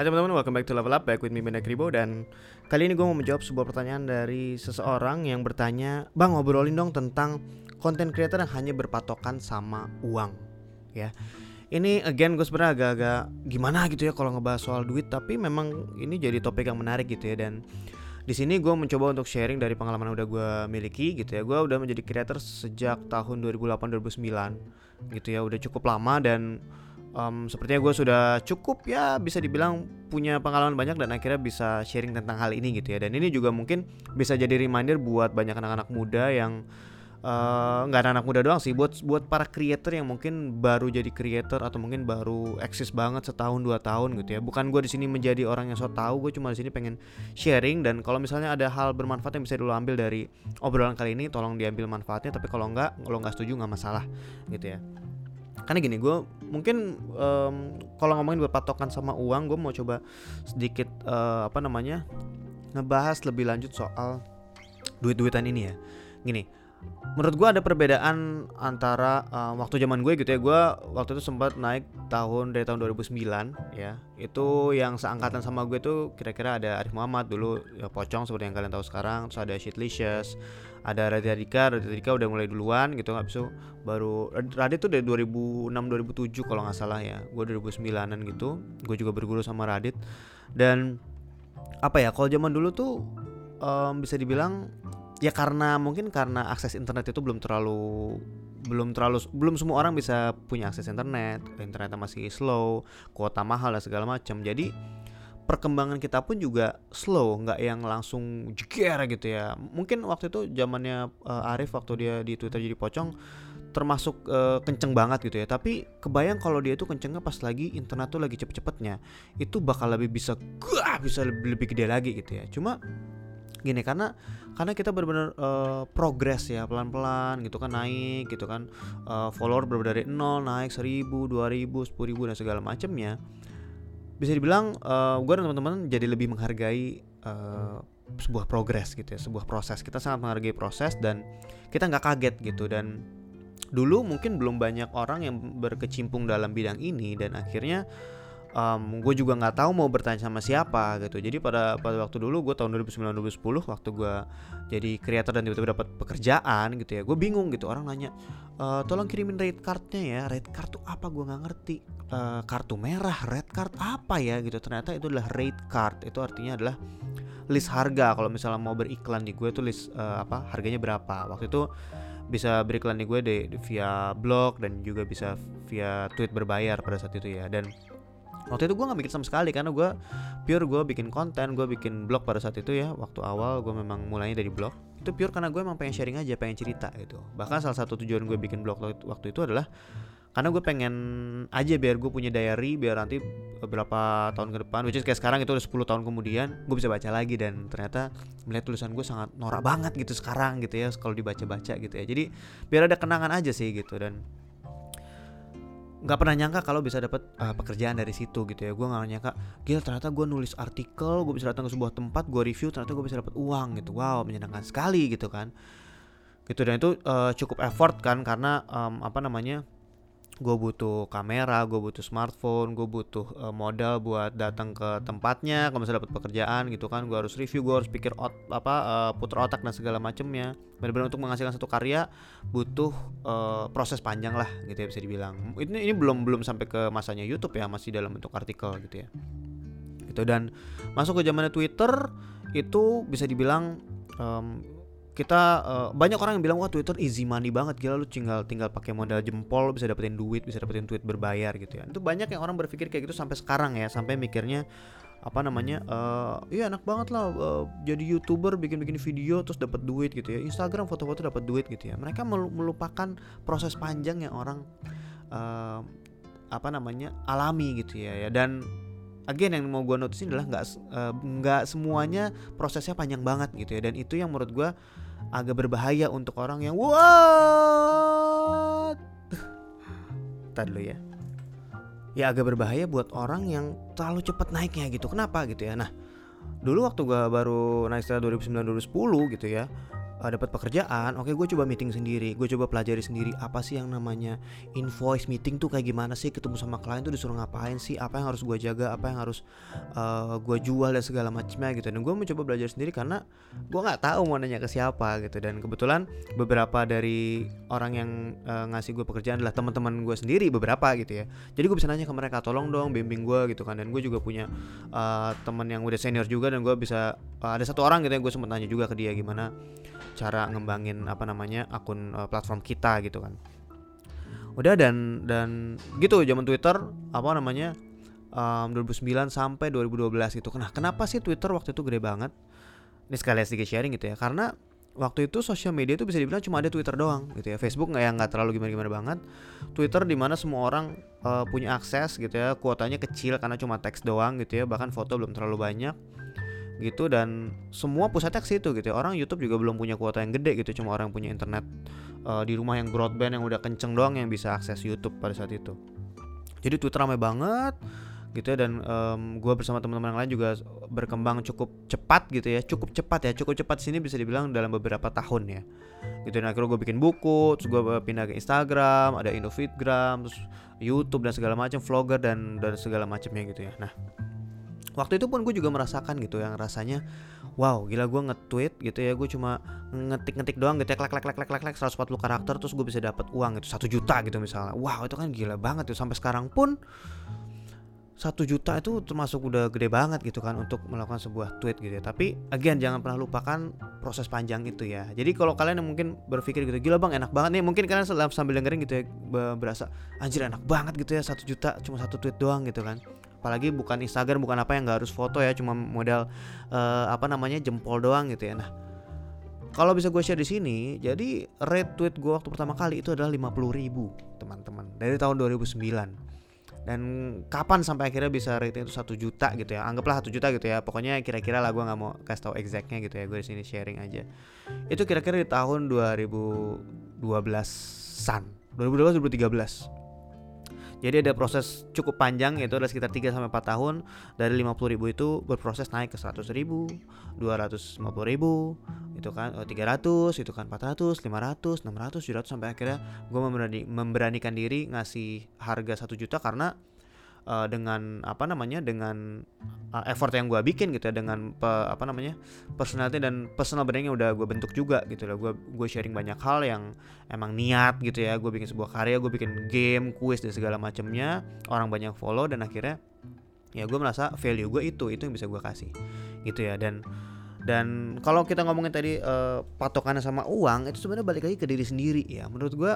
Hai teman-teman, welcome back to Level Up Back with me Benda Kribo Dan kali ini gue mau menjawab sebuah pertanyaan dari seseorang yang bertanya Bang ngobrolin dong tentang konten creator yang hanya berpatokan sama uang Ya. Ini again gue sebenarnya agak-agak gimana gitu ya kalau ngebahas soal duit tapi memang ini jadi topik yang menarik gitu ya dan di sini gue mencoba untuk sharing dari pengalaman yang udah gue miliki gitu ya. Gue udah menjadi creator sejak tahun 2008 2009 gitu ya udah cukup lama dan um, sepertinya gue sudah cukup ya bisa dibilang punya pengalaman banyak dan akhirnya bisa sharing tentang hal ini gitu ya. Dan ini juga mungkin bisa jadi reminder buat banyak anak-anak muda yang eh, nggak uh, anak-anak muda doang sih buat buat para creator yang mungkin baru jadi creator atau mungkin baru eksis banget setahun dua tahun gitu ya. Bukan gue di sini menjadi orang yang so tau gue cuma di sini pengen sharing dan kalau misalnya ada hal bermanfaat yang bisa dulu ambil dari obrolan kali ini tolong diambil manfaatnya tapi kalau nggak kalau nggak setuju nggak masalah gitu ya karena gini gue mungkin um, kalau ngomongin berpatokan sama uang gue mau coba sedikit uh, apa namanya ngebahas lebih lanjut soal duit-duitan ini ya. Gini menurut gue ada perbedaan antara uh, waktu zaman gue gitu ya gue waktu itu sempat naik tahun dari tahun 2009 ya. Itu yang seangkatan sama gue tuh kira-kira ada Arif Muhammad dulu ya, pocong seperti yang kalian tahu sekarang terus ada Shitlicious ada Raditya Dika Raditya Dika udah mulai duluan gitu nggak bisa baru Radit tuh dari 2006 2007 kalau nggak salah ya gue 2009an gitu gue juga berguru sama Radit. Dan apa ya kalau zaman dulu tuh um, bisa dibilang ya karena mungkin karena akses internet itu belum terlalu belum terlalu belum semua orang bisa punya akses internet internetnya masih slow kuota mahal dan segala macam. Jadi perkembangan kita pun juga slow nggak yang langsung jeger gitu ya. Mungkin waktu itu zamannya uh, Arif waktu dia di Twitter jadi pocong termasuk uh, kenceng banget gitu ya. Tapi kebayang kalau dia itu kencengnya pas lagi internet tuh lagi cepet-cepetnya itu bakal lebih bisa gua bisa lebih, lebih gede lagi gitu ya. Cuma gini karena karena kita benar-benar uh, progres ya pelan-pelan gitu kan naik gitu kan. Uh, follower berbeda dari nol naik seribu dua ribu sepuluh ribu dan segala macamnya bisa dibilang uh, gue dan teman-teman jadi lebih menghargai uh, sebuah progres gitu ya sebuah proses. Kita sangat menghargai proses dan kita nggak kaget gitu. Dan dulu mungkin belum banyak orang yang berkecimpung dalam bidang ini dan akhirnya um, gue juga nggak tahu mau bertanya sama siapa gitu. Jadi pada pada waktu dulu gue tahun 2009 2010 waktu gue jadi kreator dan tiba-tiba dapat pekerjaan gitu ya gue bingung gitu. Orang nanya e, tolong kirimin rate cardnya ya. Rate card tuh apa? Gue nggak ngerti. E, kartu merah red card apa ya? Gitu. Ternyata itu adalah rate card. Itu artinya adalah list harga. Kalau misalnya mau beriklan di gue tuh list uh, apa harganya berapa. Waktu itu bisa beriklan di gue di via blog dan juga bisa via tweet berbayar pada saat itu ya. Dan waktu itu gue nggak bikin sama sekali karena gue pure gue bikin konten gue bikin blog pada saat itu ya waktu awal gue memang mulainya dari blog. Itu pure karena gue emang pengen sharing aja pengen cerita gitu. Bahkan salah satu tujuan gue bikin blog waktu itu adalah karena gue pengen aja biar gue punya diary biar nanti beberapa tahun ke depan which is kayak sekarang itu udah 10 tahun kemudian gue bisa baca lagi dan ternyata melihat tulisan gue sangat norak banget gitu sekarang gitu ya kalau dibaca-baca gitu ya. Jadi biar ada kenangan aja sih gitu dan nggak pernah nyangka kalau bisa dapat uh, pekerjaan dari situ gitu ya. Gue nggak nyangka gila ternyata gue nulis artikel gue bisa datang ke sebuah tempat gue review ternyata gue bisa dapat uang gitu. Wow menyenangkan sekali gitu kan. Gitu dan itu uh, cukup effort kan karena um, apa namanya gue butuh kamera, gue butuh smartphone, gue butuh uh, modal buat datang ke tempatnya, kalau misalnya dapat pekerjaan gitu kan, gue harus review, gue harus pikir ot apa uh, puter otak dan segala macamnya. Benar-benar untuk menghasilkan satu karya butuh uh, proses panjang lah gitu ya bisa dibilang. Ini ini belum belum sampai ke masanya YouTube ya, masih dalam bentuk artikel gitu ya. Gitu dan masuk ke zamannya Twitter itu bisa dibilang um, kita uh, banyak orang yang bilang wah Twitter easy money banget gila lu tinggal tinggal pakai modal jempol bisa dapetin duit bisa dapetin tweet berbayar gitu ya. Itu banyak yang orang berpikir kayak gitu sampai sekarang ya sampai mikirnya apa namanya uh, iya enak banget lah uh, jadi youtuber bikin-bikin video terus dapat duit gitu ya. Instagram foto-foto dapat duit gitu ya. Mereka melupakan proses panjang yang orang uh, apa namanya alami gitu ya ya. Dan again yang mau gue notice adalah nggak nggak uh, semuanya prosesnya panjang banget gitu ya. Dan itu yang menurut gue agak berbahaya untuk orang yang what? Tadi dulu ya. Ya agak berbahaya buat orang yang terlalu cepat naiknya gitu. Kenapa gitu ya? Nah dulu waktu gue baru naik setelah 2009 2010 gitu ya uh, dapat pekerjaan, oke okay, gue coba meeting sendiri, gue coba pelajari sendiri apa sih yang namanya invoice meeting tuh kayak gimana sih, ketemu sama klien tuh disuruh ngapain sih, apa yang harus gue jaga, apa yang harus uh, gue jual dan segala macamnya gitu. Dan gue mencoba belajar sendiri karena gue nggak tahu mau nanya ke siapa gitu. Dan kebetulan beberapa dari orang yang uh, ngasih gue pekerjaan adalah teman-teman gue sendiri beberapa gitu ya. Jadi gue bisa nanya ke mereka, tolong dong bimbing gue gitu kan. Dan gue juga punya uh, teman yang udah senior juga dan gue bisa uh, ada satu orang gitu yang gue sempat nanya juga ke dia gimana cara ngembangin apa namanya akun uh, platform kita gitu kan. Udah dan dan gitu zaman Twitter apa namanya um, 2009 sampai 2012 gitu. Nah kenapa sih Twitter waktu itu gede banget? Ini sekalian sedikit sharing gitu ya. Karena waktu itu sosial media itu bisa dibilang cuma ada Twitter doang gitu ya. Facebook nggak yang nggak terlalu gimana gimana banget. Twitter di mana semua orang uh, punya akses gitu ya. Kuotanya kecil karena cuma teks doang gitu ya. Bahkan foto belum terlalu banyak gitu dan semua pusatnya ke situ gitu ya. Orang YouTube juga belum punya kuota yang gede gitu, cuma orang yang punya internet uh, di rumah yang broadband yang udah kenceng doang yang bisa akses YouTube pada saat itu. Jadi Twitter ramai banget gitu ya dan um, gue bersama teman-teman yang lain juga berkembang cukup cepat gitu ya cukup cepat ya cukup cepat sini bisa dibilang dalam beberapa tahun ya gitu dan akhirnya gue bikin buku terus gue pindah ke Instagram ada Indofitgram terus YouTube dan segala macam vlogger dan dan segala macamnya gitu ya nah waktu itu pun gue juga merasakan gitu yang rasanya wow gila gue nge-tweet gitu ya gue cuma ngetik-ngetik doang gitu ya klek klek klek klek klek 140 karakter terus gue bisa dapat uang itu satu juta gitu misalnya wow itu kan gila banget tuh sampai sekarang pun satu juta itu termasuk udah gede banget gitu kan untuk melakukan sebuah tweet gitu ya. Tapi again jangan pernah lupakan proses panjang itu ya. Jadi kalau kalian yang mungkin berpikir gitu gila bang enak banget nih mungkin kalian sambil dengerin gitu ya berasa anjir enak banget gitu ya satu juta cuma satu tweet doang gitu kan apalagi bukan Instagram bukan apa yang nggak harus foto ya cuma modal uh, apa namanya jempol doang gitu ya. Nah kalau bisa gue share di sini jadi rate tweet gue waktu pertama kali itu adalah 50 ribu teman-teman dari tahun 2009 dan kapan sampai akhirnya bisa rate itu satu juta gitu ya? Anggaplah satu juta gitu ya. Pokoknya kira-kira lah gue nggak mau kasih tahu exactnya gitu ya. Gue di sini sharing aja. Itu kira-kira di tahun 2012an 2012 2013 jadi ada proses cukup panjang yaitu ada sekitar 3 sampai 4 tahun. Dari 50 ribu itu berproses naik ke 100 ribu, 250 ribu, itu kan oh, 300, itu kan 400, 500, 600, 700 sampai akhirnya gue memberani, memberanikan diri ngasih harga 1 juta karena uh, dengan apa namanya dengan uh, effort yang gue bikin gitu ya dengan pe, apa namanya personality dan personal branding yang udah gue bentuk juga gitu loh. Gue gue sharing banyak hal yang emang niat gitu ya. Gue bikin sebuah karya gue bikin game kuis dan segala macamnya orang banyak follow dan akhirnya ya gue merasa value gue itu itu yang bisa gue kasih gitu ya. Dan dan kalau kita ngomongin tadi uh, patokannya sama uang itu sebenarnya balik lagi ke diri sendiri ya. Menurut gue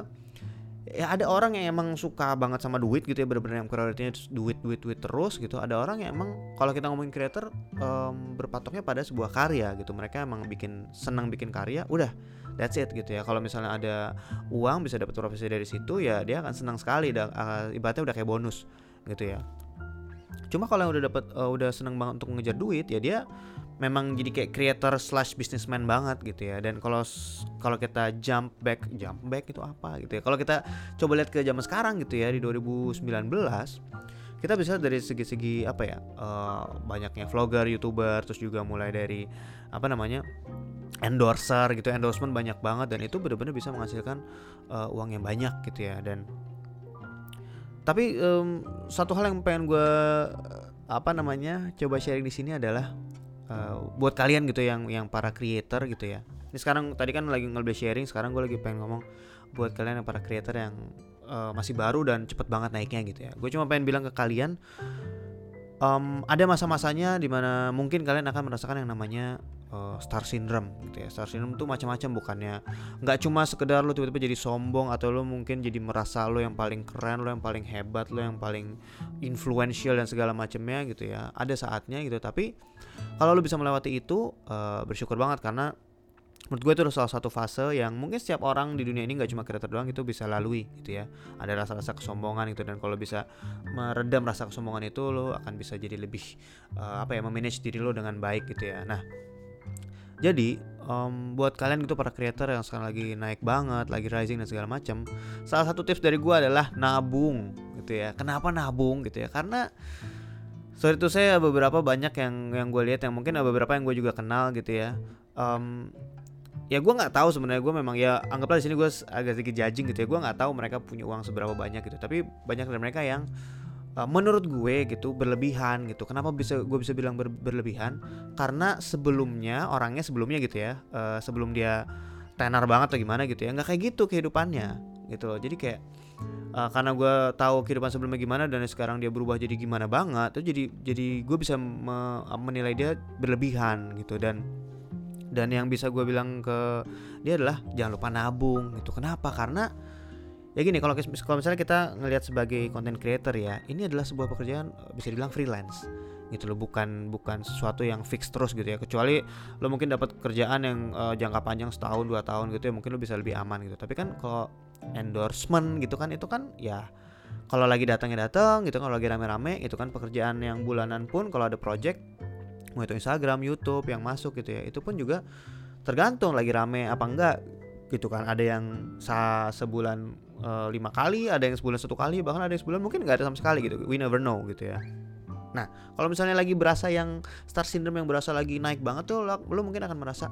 ya ada orang yang emang suka banget sama duit gitu ya bener-bener yang prioritasnya duit duit duit terus gitu. Ada orang yang emang kalau kita ngomongin creator um, berpatoknya pada sebuah karya gitu. Mereka emang bikin senang bikin karya udah that's it gitu ya. Kalau misalnya ada uang bisa dapat profesi dari situ ya dia akan senang sekali dan uh, ibaratnya udah kayak bonus gitu ya. Cuma kalau yang udah dapat uh, udah senang banget untuk mengejar duit ya dia memang jadi kayak creator slash businessman banget gitu ya. Dan kalau kalau kita jump back jump back itu apa gitu ya? Kalau kita coba lihat ke zaman sekarang gitu ya di 2019 kita bisa dari segi-segi apa ya uh, banyaknya vlogger youtuber terus juga mulai dari apa namanya endorser gitu endorsement banyak banget dan itu benar-benar bisa menghasilkan uh, uang yang banyak gitu ya. Dan tapi um, satu hal yang pengen gue apa namanya coba sharing di sini adalah uh, buat kalian gitu yang yang para creator gitu ya. Ini sekarang tadi kan lagi ngelbe sharing sekarang gue lagi pengen ngomong buat kalian yang para creator yang uh, masih baru dan cepet banget naiknya gitu ya. Gue cuma pengen bilang ke kalian um, ada masa-masanya di mana mungkin kalian akan merasakan yang namanya uh, star syndrome gitu ya. Star syndrome itu macam-macam bukannya nggak cuma sekedar lo tiba-tiba jadi sombong atau lo mungkin jadi merasa lo yang paling keren lo yang paling hebat lo yang paling influential dan segala macamnya gitu ya. Ada saatnya gitu tapi kalau lo bisa melewati itu uh, bersyukur banget karena menurut gue itu adalah salah satu fase yang mungkin setiap orang di dunia ini nggak cuma kreator doang itu bisa lalui gitu ya ada rasa-rasa kesombongan gitu dan kalau bisa meredam rasa kesombongan itu lo akan bisa jadi lebih uh, apa ya memanage diri lo dengan baik gitu ya nah jadi um, buat kalian gitu para creator yang sekarang lagi naik banget, lagi rising dan segala macam, salah satu tips dari gue adalah nabung gitu ya. Kenapa nabung gitu ya? Karena sorry itu saya beberapa banyak yang yang gue lihat yang mungkin beberapa yang gue juga kenal gitu ya. Um, ya gue nggak tahu sebenarnya. Gue memang ya anggaplah di sini gue agak sedikit judging gitu ya. Gue nggak tahu mereka punya uang seberapa banyak gitu. Tapi banyak dari mereka yang uh, menurut gue gitu berlebihan gitu. Kenapa bisa gue bisa bilang ber, berlebihan? Karena sebelumnya orangnya sebelumnya gitu ya uh, sebelum dia tenar banget atau gimana gitu ya nggak kayak gitu kehidupannya gitu loh. Jadi kayak uh, karena gue tahu kehidupan sebelumnya gimana dan sekarang dia berubah jadi gimana banget tuh jadi jadi gue bisa me menilai dia berlebihan gitu. Dan dan yang bisa gue bilang ke dia adalah jangan lupa nabung gitu. Kenapa? Karena ya gini kalau kalau misalnya kita ngelihat sebagai content creator ya ini adalah sebuah pekerjaan bisa dibilang freelance gitu loh. Bukan bukan sesuatu yang fix terus gitu ya. Kecuali lo mungkin dapat kerjaan yang uh, jangka panjang setahun dua tahun gitu ya mungkin lo bisa lebih aman gitu. Tapi kan kalau endorsement gitu kan itu kan ya kalau lagi datangnya datang gitu kan kalau lagi rame-rame itu kan pekerjaan yang bulanan pun kalau ada project mau itu Instagram, YouTube yang masuk gitu ya. Itu pun juga tergantung lagi rame apa enggak gitu kan. Ada yang sa sebulan uh, lima kali, ada yang sebulan satu kali, bahkan ada yang sebulan mungkin nggak ada sama sekali gitu. We never know gitu ya. Nah, kalau misalnya lagi berasa yang star syndrome yang berasa lagi naik banget tuh, lo, lo mungkin akan merasa,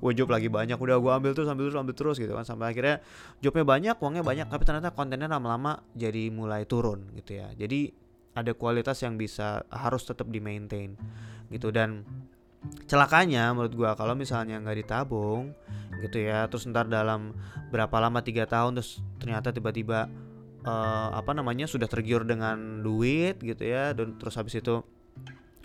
wah job lagi banyak, udah gue ambil terus, ambil terus, ambil terus gitu kan, sampai akhirnya jobnya banyak, uangnya banyak, tapi ternyata kontennya lama-lama jadi mulai turun gitu ya. Jadi ada kualitas yang bisa harus tetap di maintain gitu. Dan celakanya menurut gua kalau misalnya nggak ditabung gitu ya terus ntar dalam berapa lama tiga tahun terus ternyata tiba-tiba uh, apa namanya sudah tergiur dengan duit gitu ya dan terus habis itu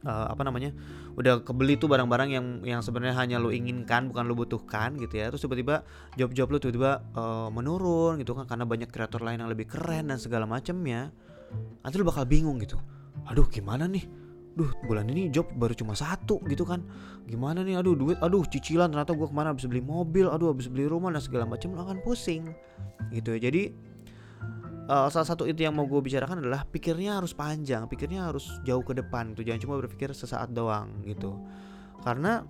uh, apa namanya udah kebeli tuh barang-barang yang yang sebenarnya hanya lo inginkan bukan lo butuhkan gitu ya. Terus tiba-tiba job-job lo tiba-tiba uh, menurun gitu kan karena banyak kreator lain yang lebih keren dan segala macamnya nanti lo bakal bingung gitu. Aduh gimana nih? Duh bulan ini job baru cuma satu gitu kan. Gimana nih? Aduh duit aduh cicilan ternyata gue ke mana? Habis beli mobil aduh habis beli rumah dan segala macam lo akan pusing. Gitu ya. Jadi uh, salah satu itu yang mau gue bicarakan adalah pikirnya harus panjang pikirnya harus jauh ke depan gitu. Jangan cuma berpikir sesaat doang gitu. Karena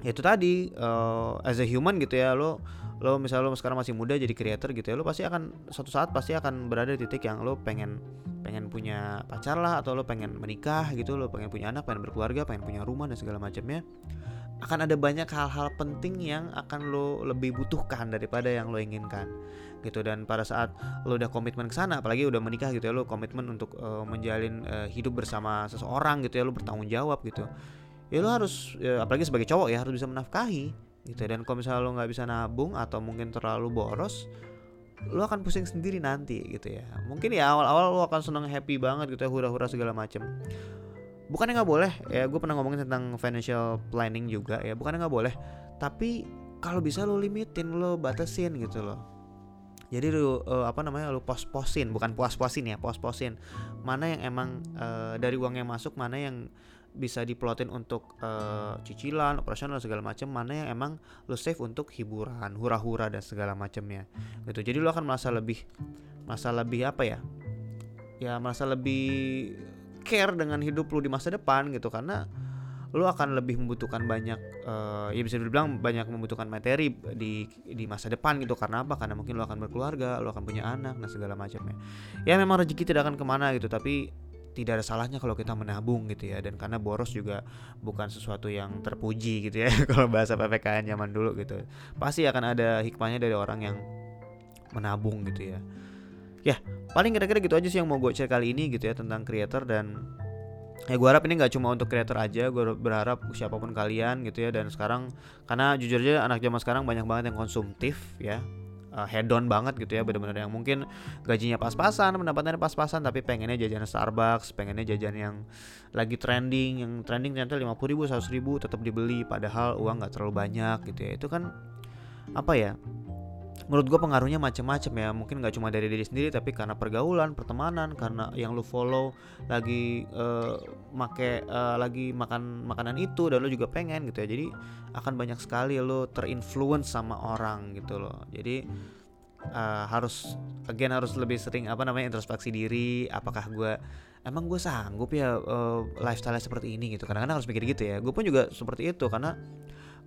ya itu tadi uh, as a human gitu ya lo lo misalnya lo sekarang masih muda jadi creator gitu ya lo pasti akan suatu saat pasti akan berada di titik yang lo pengen pengen punya pacar lah atau lo pengen menikah gitu lo pengen punya anak pengen berkeluarga pengen punya rumah dan segala macamnya. Akan ada banyak hal-hal penting yang akan lo lebih butuhkan daripada yang lo inginkan gitu. Dan pada saat lo udah komitmen ke sana apalagi udah menikah gitu ya lo komitmen untuk uh, menjalin uh, hidup bersama seseorang gitu ya lo bertanggung jawab gitu ya lo harus ya, apalagi sebagai cowok ya harus bisa menafkahi gitu dan kalau misalnya lo nggak bisa nabung atau mungkin terlalu boros lo akan pusing sendiri nanti gitu ya. Mungkin ya awal-awal lo akan seneng happy banget gitu ya hura-hura segala macem. Bukannya nggak boleh ya gue pernah ngomongin tentang financial planning juga ya bukannya nggak boleh. Tapi kalau bisa lo limitin lo batasin gitu loh. Jadi lo uh, apa namanya lo pos-posin bukan puas-puasin ya pos-posin. Mana yang emang uh, dari uang yang masuk mana yang bisa diplotin untuk uh, cicilan, operasional segala macam, mana yang emang lo save untuk hiburan, hura-hura dan segala macamnya. Gitu. Jadi lo akan merasa lebih merasa lebih apa ya? Ya merasa lebih care dengan hidup lo di masa depan gitu karena lo akan lebih membutuhkan banyak uh, ya bisa dibilang banyak membutuhkan materi di di masa depan gitu karena apa karena mungkin lo akan berkeluarga lo akan punya anak dan segala macamnya ya memang rezeki tidak akan ke mana gitu tapi tidak ada salahnya kalau kita menabung gitu ya. Dan karena boros juga bukan sesuatu yang terpuji gitu ya kalau bahasa PPKN zaman dulu gitu. Pasti akan ada hikmahnya dari orang yang menabung gitu ya. Ya paling kira-kira gitu aja sih yang mau gue share kali ini gitu ya tentang creator dan ya gue harap ini nggak cuma untuk creator aja gue berharap siapa pun kalian gitu ya. Dan sekarang karena jujur aja anak zaman sekarang banyak banget yang konsumtif ya uh, head on banget gitu ya benar-benar yang mungkin gajinya pas-pasan pendapatannya pas-pasan tapi pengennya jajan Starbucks pengennya jajan yang lagi trending yang trending ternyata lima puluh ribu seratus ribu tetap dibeli padahal uang nggak terlalu banyak gitu ya. Itu kan apa ya menurut gue pengaruhnya macam-macam ya. Mungkin nggak cuma dari diri sendiri tapi karena pergaulan pertemanan karena yang lu follow lagi uh, make uh, lagi makan makanan itu dan lu juga pengen gitu ya. Jadi akan banyak sekali lu terinfluence sama orang gitu loh. Jadi uh, harus again harus lebih sering apa namanya introspeksi diri. Apakah gue emang gue sanggup ya uh, lifestyle seperti ini gitu. Kadang-kadang harus mikir gitu ya. Gue pun juga seperti itu karena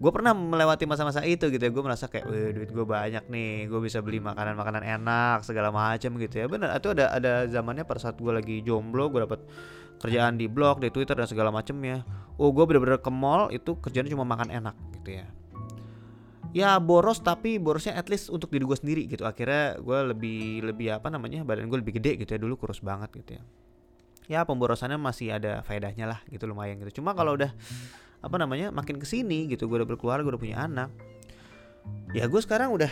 gue pernah melewati masa-masa itu gitu ya. Gue merasa kayak Wih, duit gue banyak nih. Gue bisa beli makanan-makanan enak segala macam gitu ya. Benar itu ada ada zamannya pada saat gue lagi jomblo gue dapat kerjaan di blog di twitter dan segala macamnya oh gue bener-bener ke mall itu kerjaan cuma makan enak gitu ya. Ya boros tapi borosnya at least untuk diri gue sendiri gitu. Akhirnya gue lebih lebih apa namanya badan gue lebih gede gitu ya. Dulu kurus banget gitu ya. Ya pemborosannya masih ada faedahnya lah gitu lumayan gitu. Cuma kalau udah apa namanya makin ke sini gitu. Gue udah berkeluarga gue udah punya anak. Ya gue sekarang udah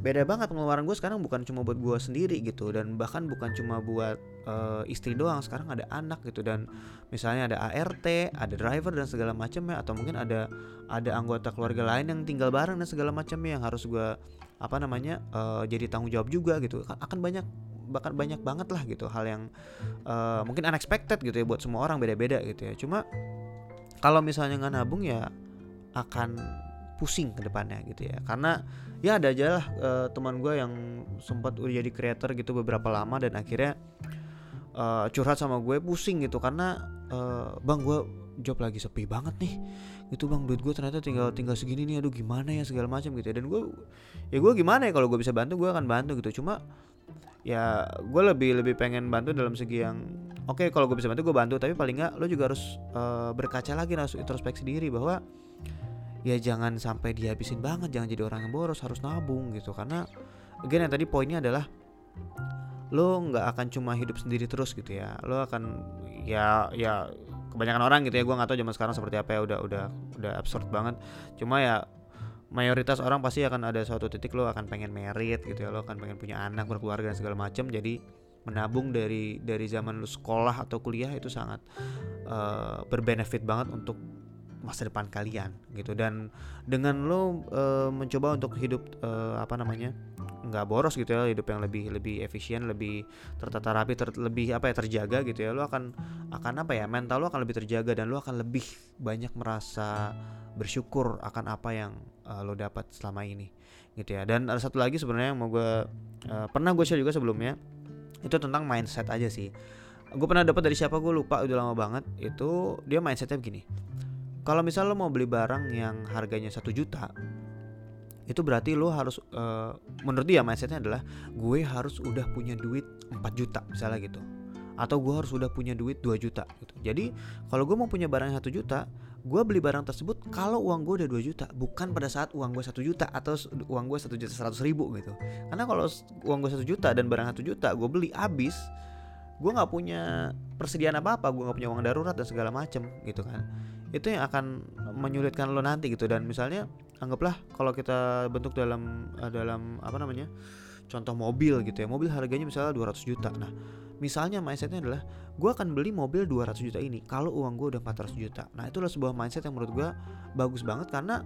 beda banget pengeluaran gue sekarang bukan cuma buat gue sendiri gitu. Dan bahkan bukan cuma buat uh, istri doang. Sekarang ada anak gitu. Dan misalnya ada ART ada driver dan segala macamnya. Atau mungkin ada ada anggota keluarga lain yang tinggal bareng dan segala macamnya yang harus gue apa namanya uh, jadi tanggung jawab juga gitu. Akan banyak bahkan banyak banget lah gitu. Hal yang uh, mungkin unexpected gitu ya buat semua orang beda-beda gitu ya. Cuma kalau misalnya nggak nabung ya akan pusing ke depannya gitu ya. Karena ya ada aja lah uh, teman gue yang sempat udah jadi creator gitu beberapa lama dan akhirnya uh, curhat sama gue pusing gitu. Karena uh, bang gue job lagi sepi banget nih. Itu bang duit gue ternyata tinggal tinggal segini nih. Aduh gimana ya segala macam gitu ya. Dan gue ya gue gimana ya kalau gue bisa bantu gue akan bantu gitu. Cuma ya gue lebih lebih pengen bantu dalam segi yang oke okay, kalau gue bisa bantu gue bantu. Tapi paling nggak lo juga harus uh, berkaca lagi harus introspeksi diri bahwa ya jangan sampai dihabisin banget jangan jadi orang yang boros harus nabung gitu. Karena again yang tadi poinnya adalah lo nggak akan cuma hidup sendiri terus gitu ya. Lo akan ya ya kebanyakan orang gitu ya gue nggak tahu zaman sekarang seperti apa ya udah udah udah absurd banget. Cuma ya mayoritas orang pasti akan ada suatu titik lo akan pengen merit gitu ya lo akan pengen punya anak berkeluarga dan segala macam jadi menabung dari dari zaman lo sekolah atau kuliah itu sangat uh, berbenefit banget untuk masa depan kalian gitu. Dan dengan lo uh, mencoba untuk hidup uh, apa namanya nggak boros gitu ya hidup yang lebih lebih efisien lebih tertata rapi ter, lebih apa ya terjaga gitu ya lo akan akan apa ya mental lo akan lebih terjaga dan lo akan lebih banyak merasa bersyukur akan apa yang uh, lo dapat selama ini gitu ya. Dan ada satu lagi sebenarnya yang mau gue uh, pernah gue share juga sebelumnya itu tentang mindset aja sih. Gue pernah dapat dari siapa gue lupa udah lama banget. Itu dia mindsetnya begini. Kalau misal lo mau beli barang yang harganya satu juta itu berarti lo harus uh, menurut dia mindsetnya adalah gue harus udah punya duit 4 juta misalnya gitu. Atau gue harus udah punya duit 2 juta gitu. Jadi kalau gue mau punya barang satu juta gue beli barang tersebut kalau uang gue udah 2 juta bukan pada saat uang gue satu juta atau uang gue satu juta seratus ribu gitu. Karena kalau uang gue satu juta dan barang satu juta gue beli habis gue nggak punya persediaan apa apa gue nggak punya uang darurat dan segala macem gitu kan. Itu yang akan menyulitkan lo nanti gitu. Dan misalnya anggaplah kalau kita bentuk dalam eh, dalam apa namanya contoh mobil gitu ya mobil harganya misalnya 200 juta. Nah misalnya mindsetnya adalah gue akan beli mobil 200 juta ini kalau uang gue udah 400 juta. Nah itulah sebuah mindset yang menurut gue bagus banget karena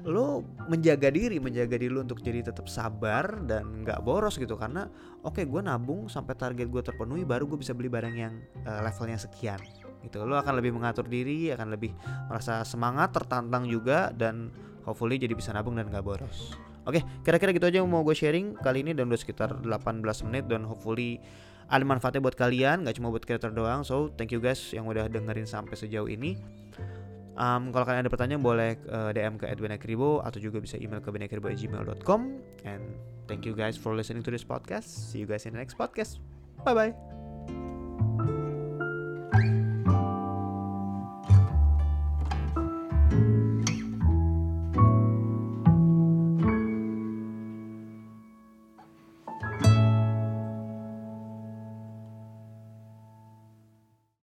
lo menjaga diri menjaga diri lo untuk jadi tetap sabar dan nggak boros gitu. Karena oke okay, gue nabung sampai target gue terpenuhi baru gue bisa beli barang yang uh, levelnya sekian gitu. Lo akan lebih mengatur diri akan lebih merasa semangat tertantang juga dan hopefully jadi bisa nabung dan nggak boros oke kira-kira gitu aja yang mau gue sharing kali ini dan udah sekitar 18 menit dan hopefully ada manfaatnya buat kalian nggak cuma buat creator doang so thank you guys yang udah dengerin sampai sejauh ini Um, kalau kalian ada pertanyaan boleh uh, DM ke @benekribo atau juga bisa email ke benekribo@gmail.com and thank you guys for listening to this podcast. See you guys in the next podcast. Bye bye.